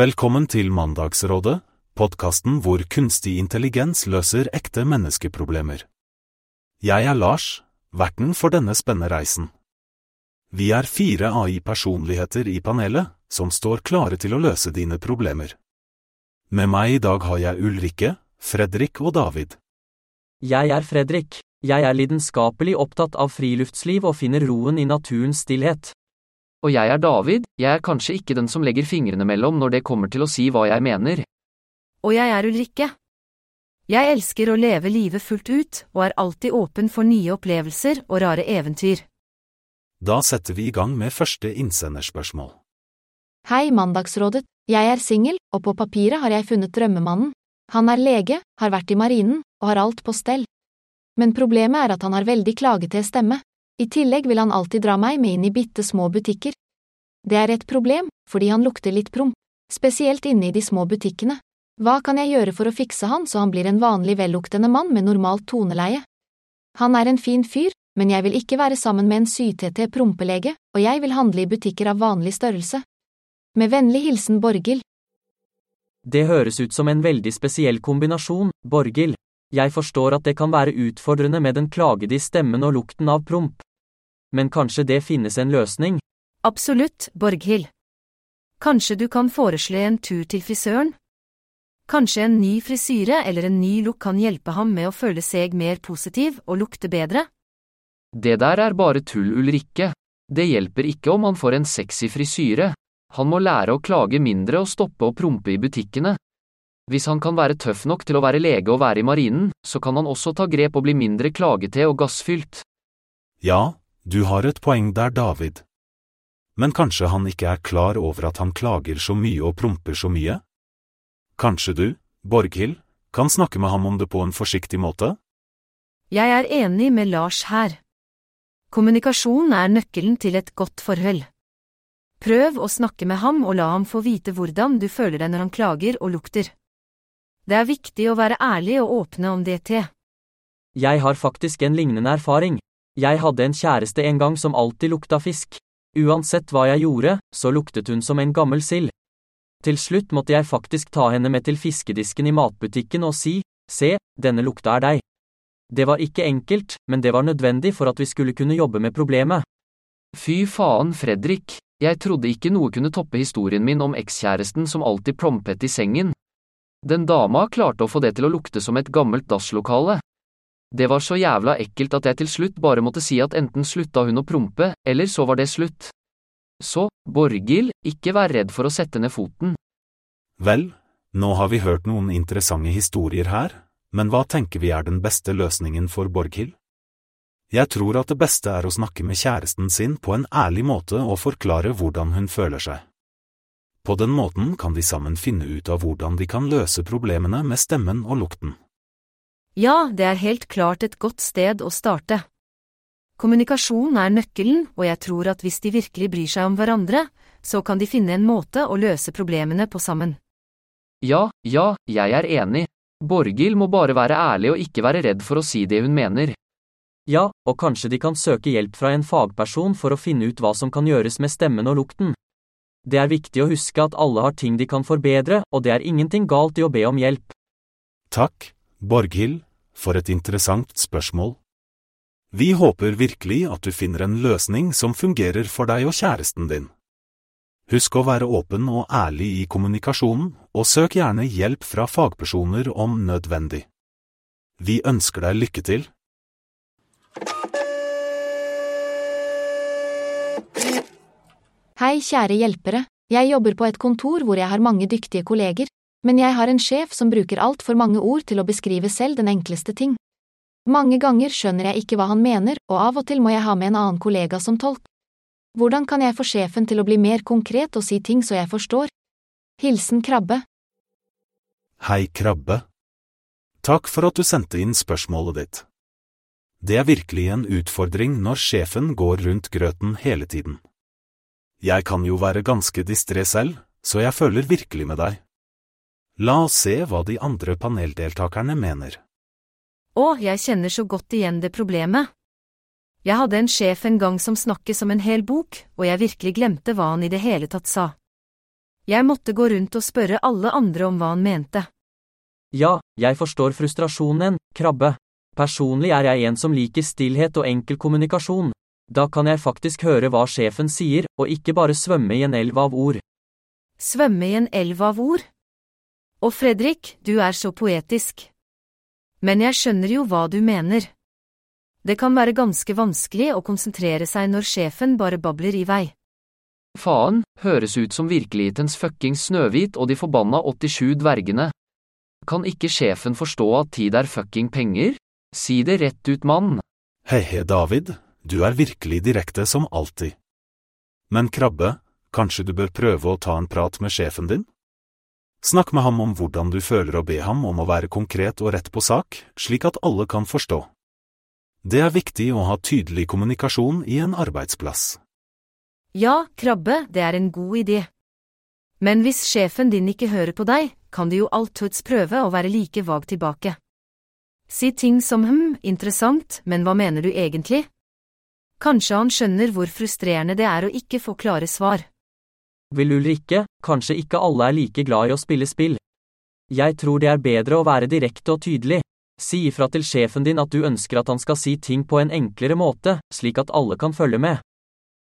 Velkommen til Mandagsrådet, podkasten hvor kunstig intelligens løser ekte menneskeproblemer. Jeg er Lars, verten for denne spennende reisen. Vi er fire AI-personligheter i panelet, som står klare til å løse dine problemer. Med meg i dag har jeg Ulrikke, Fredrik og David. Jeg er Fredrik. Jeg er lidenskapelig opptatt av friluftsliv og finner roen i naturens stillhet. Og jeg er David, jeg er kanskje ikke den som legger fingrene mellom når det kommer til å si hva jeg mener. Og jeg er Ulrikke. Jeg elsker å leve livet fullt ut og er alltid åpen for nye opplevelser og rare eventyr. Da setter vi i gang med første innsenderspørsmål. Hei, Mandagsrådet. Jeg er singel, og på papiret har jeg funnet drømmemannen. Han er lege, har vært i marinen, og har alt på stell. Men problemet er at han har veldig klagete stemme. I tillegg vil han alltid dra meg med inn i bitte små butikker. Det er et problem, fordi han lukter litt promp, spesielt inne i de små butikkene. Hva kan jeg gjøre for å fikse han så han blir en vanlig velluktende mann med normalt toneleie? Han er en fin fyr, men jeg vil ikke være sammen med en sytete prompelege, og jeg vil handle i butikker av vanlig størrelse. Med vennlig hilsen Borghild. Det høres ut som en veldig spesiell kombinasjon, Borghild. Jeg forstår at det kan være utfordrende med den klagede i stemmen og lukten av promp. Men kanskje det finnes en løsning? Absolutt, Borghild. Kanskje du kan foreslå en tur til frisøren? Kanskje en ny frisyre eller en ny look kan hjelpe ham med å føle seg mer positiv og lukte bedre? Det der er bare tull, Ulrikke. Det hjelper ikke om han får en sexy frisyre. Han må lære å klage mindre og stoppe å prompe i butikkene. Hvis han kan være tøff nok til å være lege og være i marinen, så kan han også ta grep og bli mindre klagete og gassfylt. Ja, du har et poeng der, David. Men kanskje han ikke er klar over at han klager så mye og promper så mye? Kanskje du, Borghild, kan snakke med ham om det på en forsiktig måte? Jeg er enig med Lars her. Kommunikasjon er nøkkelen til et godt forhold. Prøv å snakke med ham og la ham få vite hvordan du føler deg når han klager og lukter. Det er viktig å være ærlig og åpne om DT. Jeg har faktisk en lignende erfaring. Jeg hadde en kjæreste en gang som alltid lukta fisk. Uansett hva jeg gjorde, så luktet hun som en gammel sild. Til slutt måtte jeg faktisk ta henne med til fiskedisken i matbutikken og si, se, denne lukta er deg. Det var ikke enkelt, men det var nødvendig for at vi skulle kunne jobbe med problemet. Fy faen, Fredrik, jeg trodde ikke noe kunne toppe historien min om ekskjæresten som alltid prompet i sengen. Den dama klarte å få det til å lukte som et gammelt dasslokale. Det var så jævla ekkelt at jeg til slutt bare måtte si at enten slutta hun å prompe, eller så var det slutt. Så, Borghild, ikke vær redd for å sette ned foten. Vel, nå har vi hørt noen interessante historier her, men hva tenker vi er den beste løsningen for Borghild? Jeg tror at det beste er å snakke med kjæresten sin på en ærlig måte og forklare hvordan hun føler seg. På den måten kan de sammen finne ut av hvordan de kan løse problemene med stemmen og lukten. Ja, det er helt klart et godt sted å starte. Kommunikasjon er nøkkelen, og jeg tror at hvis de virkelig bryr seg om hverandre, så kan de finne en måte å løse problemene på sammen. Ja, ja, jeg er enig. Borghild må bare være ærlig og ikke være redd for å si det hun mener. Ja, og kanskje de kan søke hjelp fra en fagperson for å finne ut hva som kan gjøres med stemmen og lukten. Det er viktig å huske at alle har ting de kan forbedre, og det er ingenting galt i å be om hjelp. Takk, Borghild, for et interessant spørsmål. Vi håper virkelig at du finner en løsning som fungerer for deg og kjæresten din. Husk å være åpen og ærlig i kommunikasjonen, og søk gjerne hjelp fra fagpersoner om nødvendig. Vi ønsker deg lykke til. Hei, kjære hjelpere, jeg jobber på et kontor hvor jeg har mange dyktige kolleger, men jeg har en sjef som bruker altfor mange ord til å beskrive selv den enkleste ting. Mange ganger skjønner jeg ikke hva han mener, og av og til må jeg ha med en annen kollega som tolk. Hvordan kan jeg få sjefen til å bli mer konkret og si ting så jeg forstår? Hilsen Krabbe. Hei, Krabbe. Takk for at du sendte inn spørsmålet ditt. Det er virkelig en utfordring når sjefen går rundt grøten hele tiden. Jeg kan jo være ganske distré selv, så jeg føler virkelig med deg. La oss se hva de andre paneldeltakerne mener. Å, jeg kjenner så godt igjen det problemet. Jeg hadde en sjef en gang som snakket som en hel bok, og jeg virkelig glemte hva han i det hele tatt sa. Jeg måtte gå rundt og spørre alle andre om hva han mente. Ja, jeg forstår frustrasjonen, krabbe. Personlig er jeg en som liker stillhet og enkel kommunikasjon. Da kan jeg faktisk høre hva sjefen sier, og ikke bare svømme i en elv av ord. Svømme i en elv av ord? Og Fredrik, du er så poetisk. Men jeg skjønner jo hva du mener. Det kan være ganske vanskelig å konsentrere seg når sjefen bare babler i vei. Faen, høres ut som virkelighetens fuckings Snøhvit og de forbanna 87 dvergene. Kan ikke sjefen forstå at tid er fucking penger? Si det rett ut, mann. Hei, David, du er virkelig direkte som alltid. Men Krabbe, kanskje du bør prøve å ta en prat med sjefen din? Snakk med ham om hvordan du føler og be ham om å være konkret og rett på sak, slik at alle kan forstå. Det er viktig å ha tydelig kommunikasjon i en arbeidsplass. Ja, Krabbe, det er en god idé. Men hvis sjefen din ikke hører på deg, kan du jo alltids prøve å være like vag tilbake. Si ting som hm, interessant, men hva mener du egentlig? Kanskje han skjønner hvor frustrerende det er å ikke få klare svar. Vil Ulrikke, kanskje ikke alle er like glad i å spille spill. Jeg tror det er bedre å være direkte og tydelig. Si ifra til sjefen din at du ønsker at han skal si ting på en enklere måte, slik at alle kan følge med.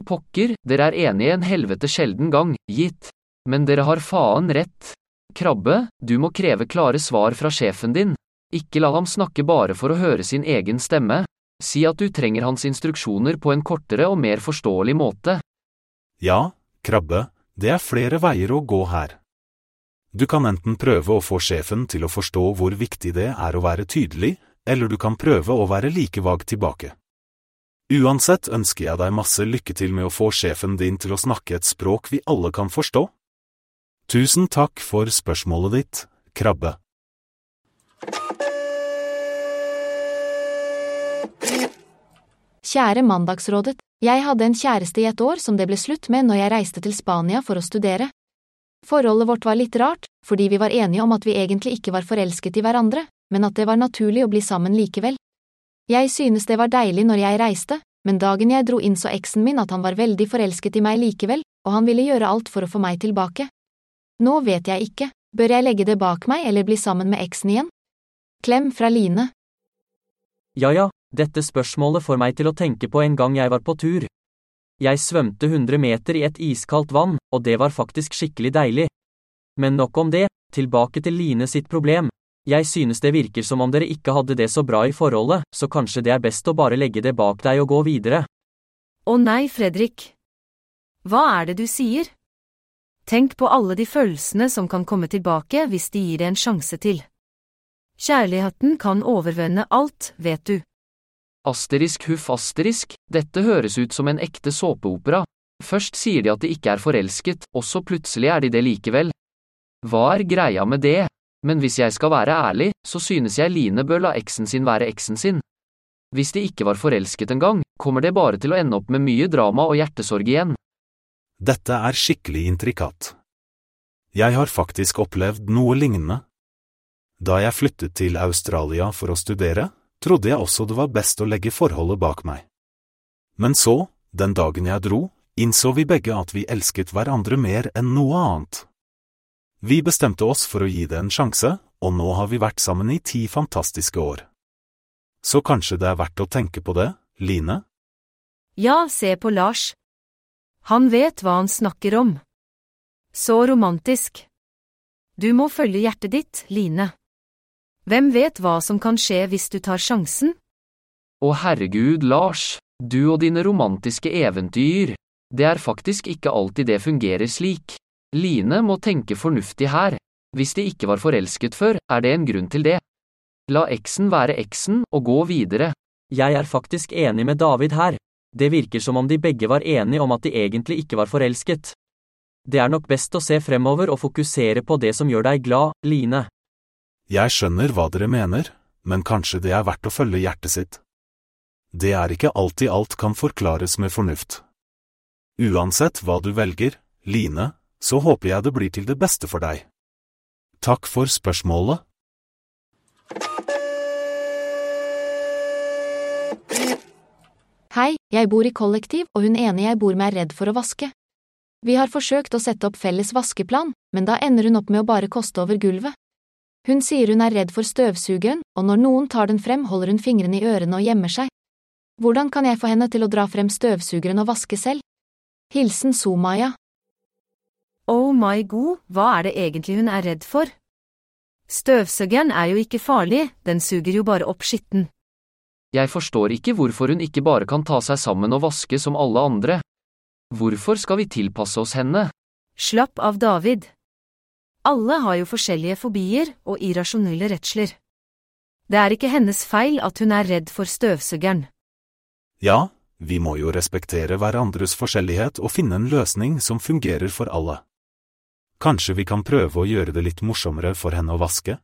Pokker, dere er enige en helvete sjelden gang, gitt. Men dere har faen rett. Krabbe, du må kreve klare svar fra sjefen din. Ikke la ham snakke bare for å høre sin egen stemme. Si at du trenger hans instruksjoner på en kortere og mer forståelig måte. Ja, Krabbe, det er flere veier å gå her. Du kan enten prøve å få sjefen til å forstå hvor viktig det er å være tydelig, eller du kan prøve å være like vag tilbake. Uansett ønsker jeg deg masse lykke til med å få sjefen din til å snakke et språk vi alle kan forstå. Tusen takk for spørsmålet ditt, Krabbe. Kjære Mandagsrådet, jeg hadde en kjæreste i et år som det ble slutt med når jeg reiste til Spania for å studere. Forholdet vårt var litt rart, fordi vi var enige om at vi egentlig ikke var forelsket i hverandre, men at det var naturlig å bli sammen likevel. Jeg synes det var deilig når jeg reiste, men dagen jeg dro inn så eksen min at han var veldig forelsket i meg likevel, og han ville gjøre alt for å få meg tilbake. Nå vet jeg ikke, bør jeg legge det bak meg eller bli sammen med eksen igjen? Klem fra Line. Ja ja, dette spørsmålet får meg til å tenke på en gang jeg var på tur. Jeg svømte 100 meter i et iskaldt vann, og det var faktisk skikkelig deilig. Men nok om det, tilbake til Line sitt problem. Jeg synes det virker som om dere ikke hadde det så bra i forholdet, så kanskje det er best å bare legge det bak deg og gå videre. Å nei, Fredrik. Hva er det du sier? Tenk på alle de følelsene som kan komme tilbake hvis de gir det en sjanse til. Kjærligheten kan overvende alt, vet du. Asterisk huff asterisk, dette høres ut som en ekte såpeopera. Først sier de at de ikke er forelsket, og så plutselig er de det likevel. Hva er greia med det? Men hvis jeg skal være ærlig, så synes jeg Line bør la eksen sin være eksen sin. Hvis de ikke var forelsket engang, kommer det bare til å ende opp med mye drama og hjertesorg igjen. Dette er skikkelig intrikat. Jeg har faktisk opplevd noe lignende. Da jeg flyttet til Australia for å studere, trodde jeg også det var best å legge forholdet bak meg. Men så, den dagen jeg dro, innså vi begge at vi elsket hverandre mer enn noe annet. Vi bestemte oss for å gi det en sjanse, og nå har vi vært sammen i ti fantastiske år. Så kanskje det er verdt å tenke på det, Line? Ja, se på Lars. Han vet hva han snakker om. Så romantisk. Du må følge hjertet ditt, Line. Hvem vet hva som kan skje hvis du tar sjansen? Å herregud, Lars, du og dine romantiske eventyr. Det er faktisk ikke alltid det fungerer slik. Line må tenke fornuftig her. Hvis de ikke var forelsket før, er det en grunn til det. La eksen være eksen og gå videre. Jeg er faktisk enig med David her. Det virker som om de begge var enige om at de egentlig ikke var forelsket. Det er nok best å se fremover og fokusere på det som gjør deg glad, Line. Jeg skjønner hva dere mener, men kanskje det er verdt å følge hjertet sitt. Det er ikke alltid alt kan forklares med fornuft. Uansett hva du velger, Line, så håper jeg det blir til det beste for deg. Takk for spørsmålet. Hei, jeg bor i kollektiv og hun ene jeg bor med er redd for å vaske. Vi har forsøkt å sette opp felles vaskeplan, men da ender hun opp med å bare koste over gulvet. Hun sier hun er redd for støvsugeren, og når noen tar den frem holder hun fingrene i ørene og gjemmer seg. Hvordan kan jeg få henne til å dra frem støvsugeren og vaske selv? Hilsen Somaya. Oh my god, hva er det egentlig hun er redd for? Støvsugeren er jo ikke farlig, den suger jo bare opp skitten. Jeg forstår ikke hvorfor hun ikke bare kan ta seg sammen og vaske som alle andre. Hvorfor skal vi tilpasse oss henne? Slapp av, David. Alle har jo forskjellige fobier og irrasjonelle redsler. Det er ikke hennes feil at hun er redd for støvsugeren. Ja, vi må jo respektere hverandres forskjellighet og finne en løsning som fungerer for alle. Kanskje vi kan prøve å gjøre det litt morsommere for henne å vaske?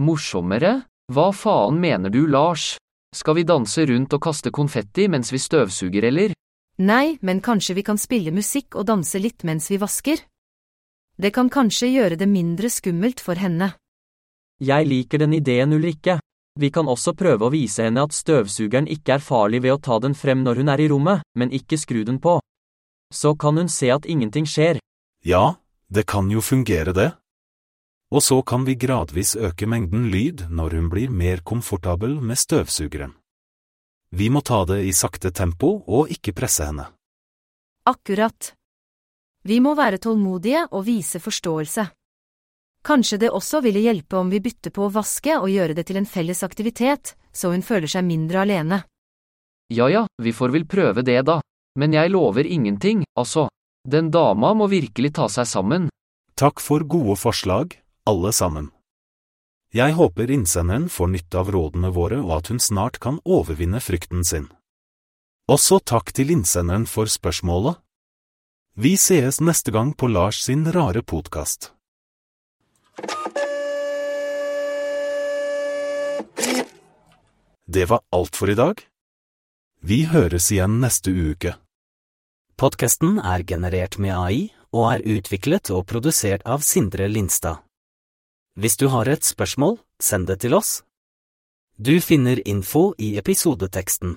Morsommere? Hva faen mener du, Lars? Skal vi danse rundt og kaste konfetti mens vi støvsuger, eller? Nei, men kanskje vi kan spille musikk og danse litt mens vi vasker? Det kan kanskje gjøre det mindre skummelt for henne. Jeg liker den ideen, Ulrikke. Vi kan også prøve å vise henne at støvsugeren ikke er farlig ved å ta den frem når hun er i rommet, men ikke skru den på. Så kan hun se at ingenting skjer. Ja, det kan jo fungere det. Og så kan vi gradvis øke mengden lyd når hun blir mer komfortabel med støvsugeren. Vi må ta det i sakte tempo og ikke presse henne. Akkurat. Vi må være tålmodige og vise forståelse. Kanskje det også ville hjelpe om vi bytter på å vaske og gjøre det til en felles aktivitet, så hun føler seg mindre alene. Ja ja, vi får vel prøve det da. Men jeg lover ingenting, altså. Den dama må virkelig ta seg sammen. Takk for gode forslag, alle sammen. Jeg håper innsenderen får nytte av rådene våre og at hun snart kan overvinne frykten sin. Også takk til innsenderen for spørsmålet. Vi sees neste gang på Lars sin rare podkast. Det var alt for i dag. Vi høres igjen neste uke. Podkasten er generert med AI og er utviklet og produsert av Sindre Lindstad. Hvis du har et spørsmål, send det til oss. Du finner info i episodeteksten.